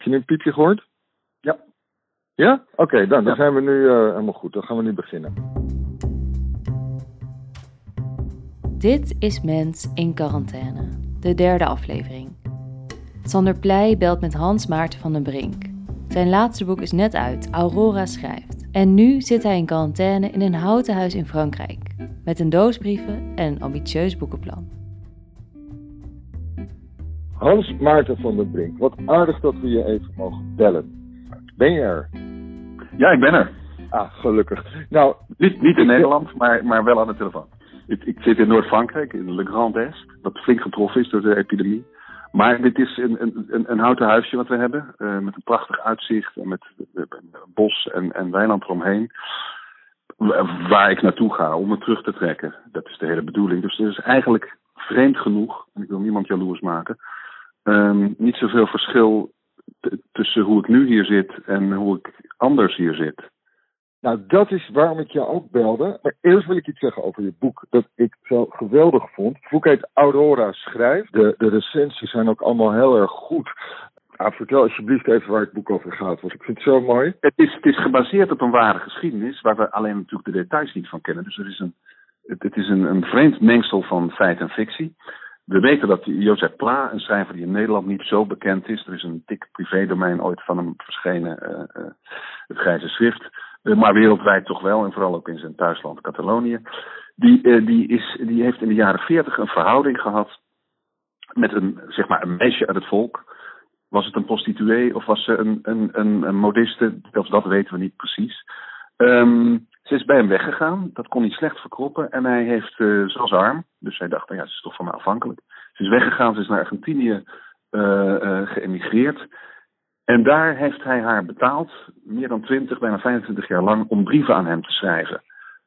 Heb je nu een piepje gehoord? Ja. Ja? Oké, dan, dan Ja. zijn we nu eh, helemaal goed. Dan gaan we nu beginnen. Dit is Mens in quarantaine, de derde aflevering. Sander Pleij belt met Hans Maarten van den Brink. Zijn laatste boek is net uit, Aurora schrijft. En nu zit hij in quarantaine in een houten huis in Frankrijk. Met een doos brieven en een ambitieus boekenplan. Hans Maarten van den Brink, wat aardig dat we je even mogen bellen. Ben je er? Ja, ik ben er. Ah, gelukkig. Nou, Niet, niet in Nederland, maar, maar wel aan de telefoon. Ik, ik zit in Noord-Frankrijk, in Le Grand Est, dat flink getroffen is door de epidemie. Maar dit is een, een, een, een houten huisje wat we hebben, eh, met een prachtig uitzicht en met eh, bos en, en weiland eromheen. Wa- Waar ik naartoe ga om me terug te trekken. Dat is de hele bedoeling. Dus er is eigenlijk vreemd genoeg, en ik wil niemand jaloers maken, ehm, niet zoveel verschil tussen hoe ik nu hier zit en hoe ik anders hier zit. Nou, dat is waarom ik je ook belde. Maar eerst wil ik iets zeggen over je boek. Dat ik zo geweldig vond. Het boek heet Aurora Schrijft. De, de recensies zijn ook allemaal heel erg goed. Nou, vertel alsjeblieft even waar het boek over gaat. Want ik vind het zo mooi. Het is, het is gebaseerd op een ware geschiedenis, waar we alleen natuurlijk de details niet van kennen. Dus er is een, het, het is een, een vreemd mengsel van feit en fictie. We weten dat Jozef Pla, een schrijver die in Nederland niet zo bekend is. Er is een dik privédomein ooit van hem verschenen, eh, eh, het Grijze Schrift. Eh, maar wereldwijd toch wel, en vooral ook in zijn thuisland Catalonië. Die, die, is, die heeft in de jaren veertig een verhouding gehad met een, zeg maar, een meisje uit het volk. Was het een prostituee of was ze een, een, een, modiste? Zelfs dat weten we niet precies. Ehm, ze is bij hem weggegaan. Dat kon hij slecht verkroppen. En hij heeft, eh ze arm. Dus hij dacht, nou ja, ze is toch van me afhankelijk. Ze is weggegaan. Ze is naar Argentinië eh, eh, geëmigreerd. En daar heeft hij haar betaald, meer dan 20, bijna 25 jaar lang, om brieven aan hem te schrijven.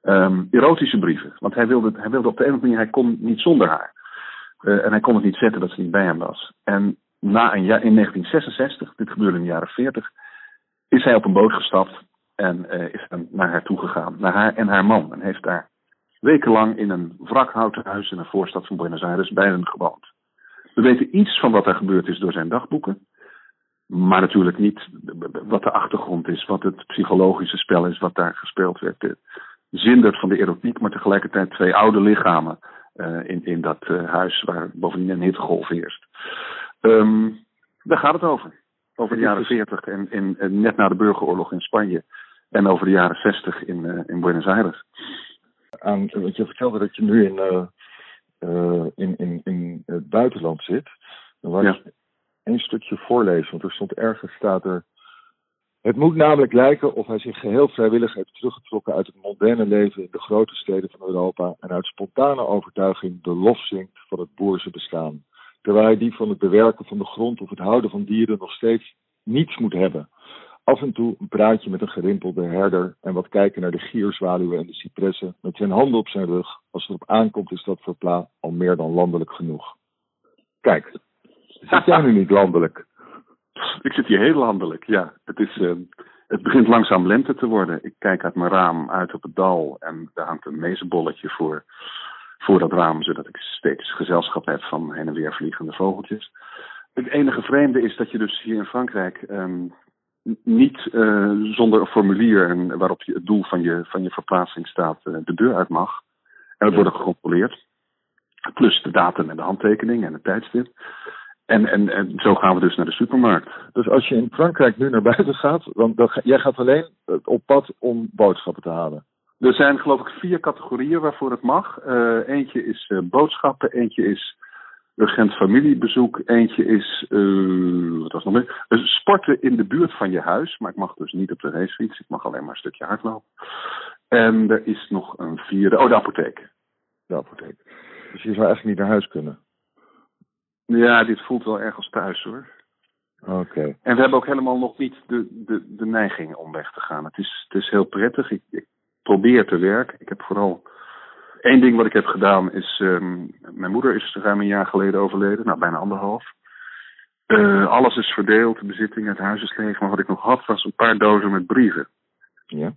Ehm, erotische brieven. Want hij wilde, hij wilde op de een of andere manier, hij kon niet zonder haar. En hij kon het niet zetten dat ze niet bij hem was. En na een jaar, in 1966, dit gebeurde in de jaren 40, is hij op een boot gestapt en eh, is dan naar haar toe gegaan. Naar haar en haar man. En heeft daar wekenlang in een wrakhouten huis in een voorstad van Buenos Aires bij hen gewoond. We weten iets van wat er gebeurd is door zijn dagboeken. Maar natuurlijk niet wat de achtergrond is, wat het psychologische spel is, wat daar gespeeld werd. De zindert van de erotiek, maar tegelijkertijd twee oude lichamen eh, in, in dat eh, huis waar bovendien een hittegolf heerst. Ehm, daar gaat het over. Over de jaren 40 en, en, en net na de burgeroorlog in Spanje. En over de jaren 60 in, eh, in Buenos Aires. Aan, want je vertelde dat je nu in, eh, eh, in, in, in het buitenland zit. Dan Ja. ik één stukje voorlezen. Want er stond ergens, staat er... Het moet namelijk lijken of hij zich geheel vrijwillig heeft teruggetrokken uit het mondaine leven in de grote steden van Europa en uit spontane overtuiging de lof zingt van het boerse bestaan. Terwijl hij die van het bewerken van de grond of het houden van dieren nog steeds niets moet hebben. Af en toe een praatje met een gerimpelde herder en wat kijken naar de gierzwaluwen en de cipressen met zijn handen op zijn rug. Als het erop aankomt is dat voor Pla al meer dan landelijk genoeg. Kijk, zit jij nu niet landelijk? Ik zit hier heel landelijk, ja. Het, is, eh, het begint langzaam lente te worden. Ik kijk uit mijn raam uit op het dal en daar hangt een mezenbolletje voor, voor dat raam, zodat ik steeds gezelschap heb van heen en weer vliegende vogeltjes. Het enige vreemde is dat je dus hier in Frankrijk ehm, niet eh, zonder een formulier en waarop je het doel van je, van je verplaatsing staat eh, de deur uit mag. En dat wordt gecontroleerd. Plus de datum en de handtekening en het tijdstip. En, en, en zo gaan we dus naar de supermarkt. Dus als je in Frankrijk nu naar buiten gaat, dan, dan ga- jij gaat alleen eh, op pad om boodschappen te halen. Er zijn geloof ik vier categorieën waarvoor het mag. Eentje is boodschappen, eentje is urgent familiebezoek, eentje is eh, wat was nog meer? Eh, sporten in de buurt van je huis, maar ik mag dus niet op de racefiets, ik mag alleen maar een stukje hardlopen. En er is nog een vierde, oh de apotheek. De apotheek. Dus je zou eigenlijk niet naar huis kunnen. Ja, dit voelt wel erg als thuis hoor. Oké. En we hebben ook helemaal nog niet de, de, de neiging om weg te gaan. Het is, het is heel prettig. Ik, ik probeer te werken. Ik heb vooral één ding wat ik heb gedaan is. ehm, mijn moeder is ruim een jaar geleden overleden, nou bijna anderhalf. Eh, alles is verdeeld, de bezitting, het huis is leeg. Maar wat ik nog had was een paar dozen met brieven. Ja.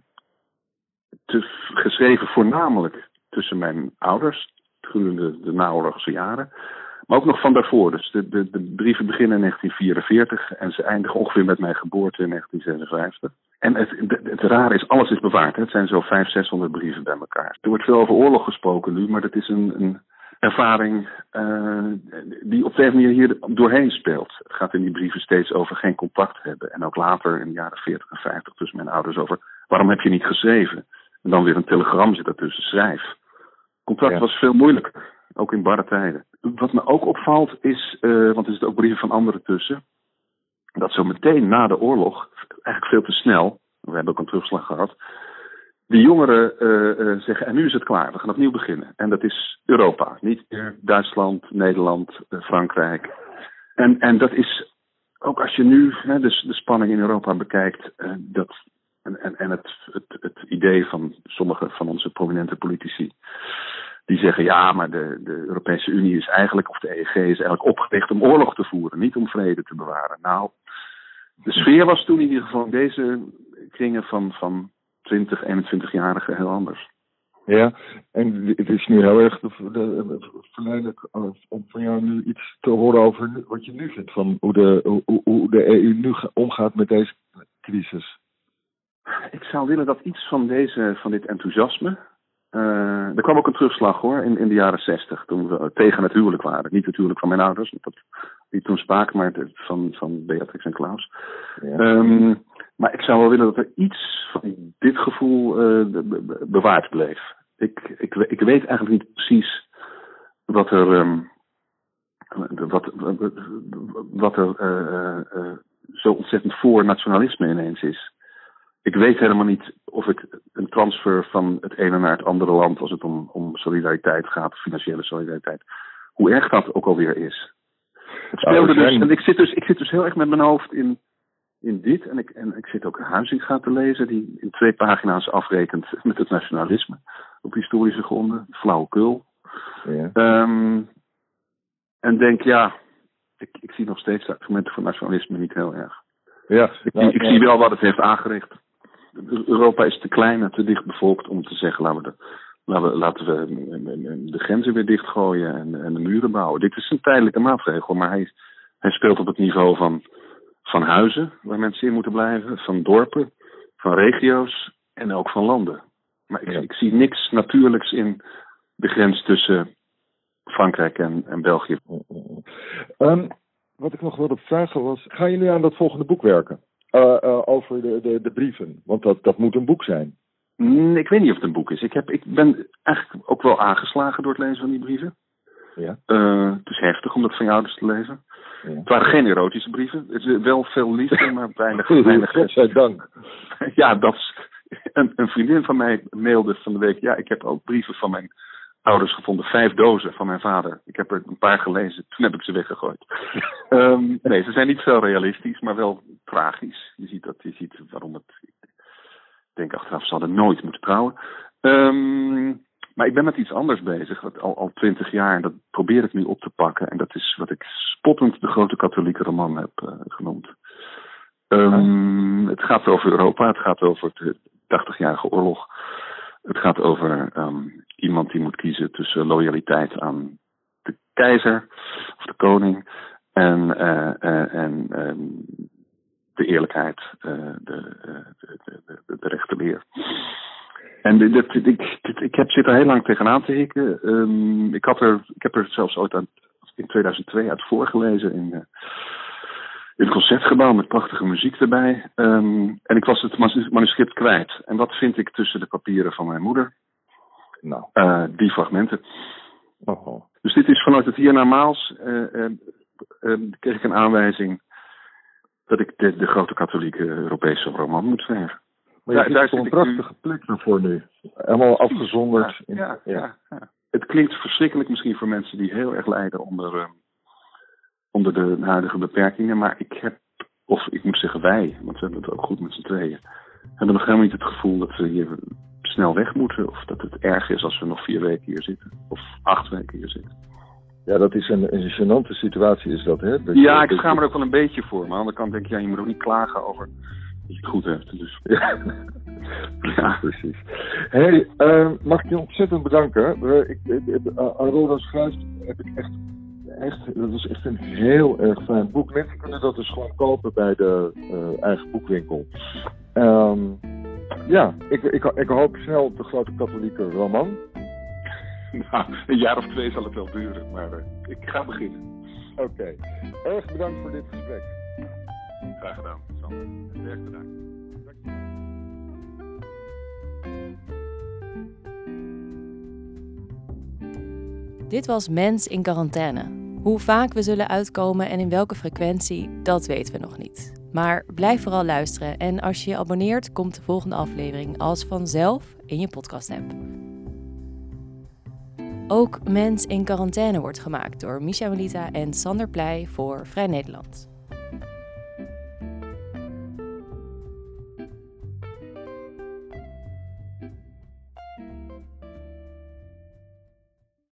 Te, geschreven voornamelijk tussen mijn ouders, gedurende de naoorlogse jaren. Maar ook nog van daarvoor. Dus de, de, de brieven beginnen in 1944 en ze eindigen ongeveer met mijn geboorte in 1956. En het, het, rare is, alles is bewaard. Hè. Het zijn zo 500, 600 brieven bij elkaar. Er wordt veel over oorlog gesproken nu, maar dat is een, een ervaring uh, die op deze manier hier doorheen speelt. Het gaat in die brieven steeds over geen contact hebben. En ook later in de jaren 40 en 50 tussen mijn ouders over waarom heb je niet geschreven? En dan weer een telegram zit ertussen, schrijf. Contact ja. was veel moeilijker, ook in barre tijden. Wat me ook opvalt is, uh, want er zitten ook brieven van anderen tussen, dat zo meteen na de oorlog, eigenlijk veel te snel, we hebben ook een terugslag gehad, de jongeren uh, uh, zeggen, en nu is het klaar, we gaan opnieuw beginnen. En dat is Europa, niet Duitsland, Nederland, uh, Frankrijk. En, en dat is, ook als je nu hè, de, de spanning in Europa bekijkt, dat, en, en, en het, het, het idee van sommige van onze prominente politici, die zeggen, ja, maar de, de Europese Unie is eigenlijk, of de EEG is eigenlijk opgericht om oorlog te voeren, niet om vrede te bewaren. Nou, de sfeer was toen in ieder geval deze kringen van, van 20, 21-jarigen heel anders. Ja, en het is nu heel erg verleidelijk om van jou nu iets te horen over wat je nu vindt van hoe de, hoe, hoe de EU nu omgaat met deze crisis. Ik zou willen dat iets van, deze, van dit enthousiasme. Uh, er kwam ook een terugslag hoor in, in de jaren zestig, toen we tegen het huwelijk waren. Niet het huwelijk van mijn ouders, dat die toen spraken, maar van, van Beatrix en Klaus. Ja. Um, maar ik zou wel willen dat er iets van dit gevoel uh, bewaard bleef. Ik, ik, ik weet eigenlijk niet precies wat er, um, wat, wat er uh, uh, zo ontzettend voor nationalisme ineens is. Ik weet helemaal niet of ik een transfer van het ene naar het andere land, als het om, om solidariteit gaat, financiële solidariteit, hoe erg dat ook alweer is. Het speelde dus, en ik zit dus, ik zit dus heel erg met mijn hoofd in in dit. En ik, en ik zit ook Huizinga te lezen, die in twee pagina's afrekent met het nationalisme. Op historische gronden, flauwekul. Ja. Um, en denk, ja, ik, ik zie nog steeds de argumenten voor nationalisme niet heel erg. Ja, ik, nou, ik zie wel wat het heeft aangericht. Europa is te klein en te dicht bevolkt om te zeggen, laten we de, laten we, laten we de grenzen weer dichtgooien en, en de muren bouwen. Dit is een tijdelijke maatregel, maar hij, hij speelt op het niveau van van huizen waar mensen in moeten blijven, van dorpen, van regio's en ook van landen. Maar ik, ik zie niks natuurlijks in de grens tussen Frankrijk en, en België. Um, wat ik nog wilde vragen was, ga je nu aan dat volgende boek werken? Uh, uh, over de, de, de, brieven, want dat, dat moet een boek zijn. Mm, ik weet niet of het een boek is. Ik, heb, ik ben eigenlijk ook wel aangeslagen door het lezen van die brieven. Ja. Uh, het is heftig om dat van je ouders te lezen. Ja. Het waren geen erotische brieven. Het is wel veel liefde, maar weinig. weinig Godzijdank. ja, dat is, een, een, vriendin van mij mailde van de week. Ja, ik heb ook brieven van mijn ouders gevonden. Vijf dozen van mijn vader. Ik heb er een paar gelezen. Toen heb ik ze weggegooid. um, nee, ze zijn niet zo realistisch, maar wel tragisch. Je ziet dat, je ziet waarom het. Ik denk achteraf, ze hadden nooit moeten trouwen. Um, maar ik ben met iets anders bezig, wat al, al twintig jaar. En dat probeer ik nu op te pakken. En dat is wat ik spottend de grote katholieke roman heb uh, genoemd. Um, het gaat over Europa, het gaat over de 80-jarige oorlog. Het gaat over um, iemand die moet kiezen tussen loyaliteit aan de keizer of de koning en, uh, uh, en um, de eerlijkheid, de, de, de, de, de rechte leer. En dat, ik, ik heb, zit er heel lang tegenaan te hikken. Um, ik, had er, ik heb er zelfs ooit aan, in 2002 uit voorgelezen in, uh, in het concertgebouw met prachtige muziek erbij. Um, en ik was het manuscript kwijt. En wat vind ik tussen de papieren van mijn moeder? Nou. Uh, die fragmenten. Oh. Dus dit is vanuit het hier naar Maals. Uh, kreeg ik een aanwijzing dat ik de, de grote katholieke Europese roman moet schrijven. Maar je daar, daar een prachtige plek voor nu. Helemaal afgezonderd. Ja, ja, ja, Het klinkt verschrikkelijk misschien voor mensen die heel erg lijden onder, uh, onder de huidige beperkingen. Maar ik heb, of ik moet zeggen wij, want we hebben het ook goed met z'n tweeën, hebben nog helemaal niet het gevoel dat we hier snel weg moeten. Of dat het erg is als we nog vier weken hier zitten. Of acht weken hier zitten. Ja, dat is een, een gênante situatie, is dat, hè? Dat ja, ik schaam er ook wel een beetje voor. Maar aan de andere kant denk ik, ja, je moet ook niet klagen over je het goed hebt. Dus. Ja. ja, precies. hey, uh, mag ik je ontzettend bedanken. Uh, ik, uh, Schrijft heb ik echt echt, dat is echt een heel erg fijn boek. Mensen kunnen dat dus gewoon kopen bij de uh, eigen boekwinkel. Um, ja, ik, ik, ik hoop snel op de grote katholieke roman. nou, een jaar of twee zal het wel duren, maar uh, ik ga beginnen. Oké, okay. erg bedankt voor dit gesprek. Graag gedaan, Dit was Mens in quarantaine. Hoe vaak we zullen uitkomen en in welke frequentie, dat weten we nog niet. Maar blijf vooral luisteren en als je je abonneert, komt de volgende aflevering als vanzelf in je podcast-app. Ook Mens in quarantaine wordt gemaakt door Micha Melita en Sander Pleij voor Vrij Nederland.